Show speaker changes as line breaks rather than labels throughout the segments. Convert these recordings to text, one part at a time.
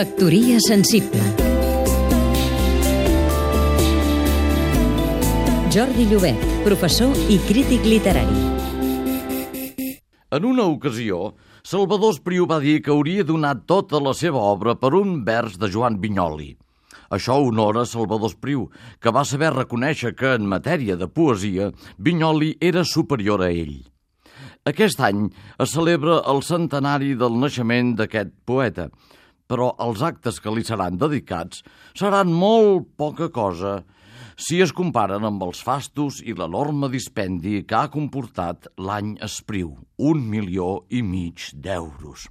Factoria sensible Jordi Llobet, professor i crític literari.
En una ocasió, Salvador Espriu va dir que hauria donat tota la seva obra per un vers de Joan Vinyoli. Això honora Salvador Espriu, que va saber reconèixer que, en matèria de poesia, Vinyoli era superior a ell. Aquest any es celebra el centenari del naixement d'aquest poeta, però els actes que li seran dedicats seran molt poca cosa si es comparen amb els fastos i l'enorme dispendi que ha comportat l'any Espriu, un milió i mig d'euros.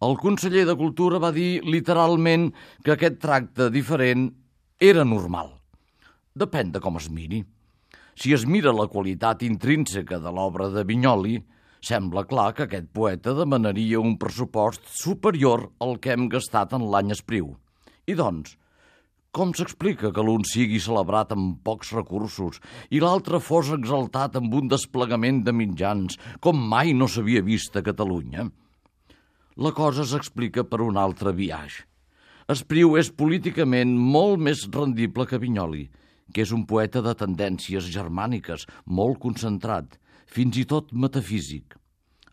El conseller de Cultura va dir literalment que aquest tracte diferent era normal. Depèn de com es miri. Si es mira la qualitat intrínseca de l'obra de Vinyoli, sembla clar que aquest poeta demanaria un pressupost superior al que hem gastat en l'any Espriu. I doncs, com s'explica que l'un sigui celebrat amb pocs recursos i l'altre fos exaltat amb un desplegament de mitjans com mai no s'havia vist a Catalunya? La cosa s'explica per un altre viatge. Espriu és políticament molt més rendible que Vinyoli, que és un poeta de tendències germàniques, molt concentrat, fins i tot metafísic.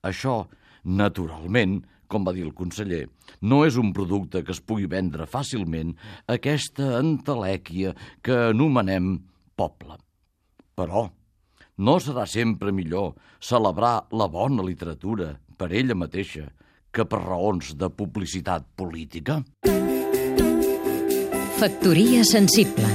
Això, naturalment, com va dir el conseller, no és un producte que es pugui vendre fàcilment aquesta entelèquia que anomenem poble. Però no serà sempre millor celebrar la bona literatura per ella mateixa que per raons de publicitat política?
Factoria sensible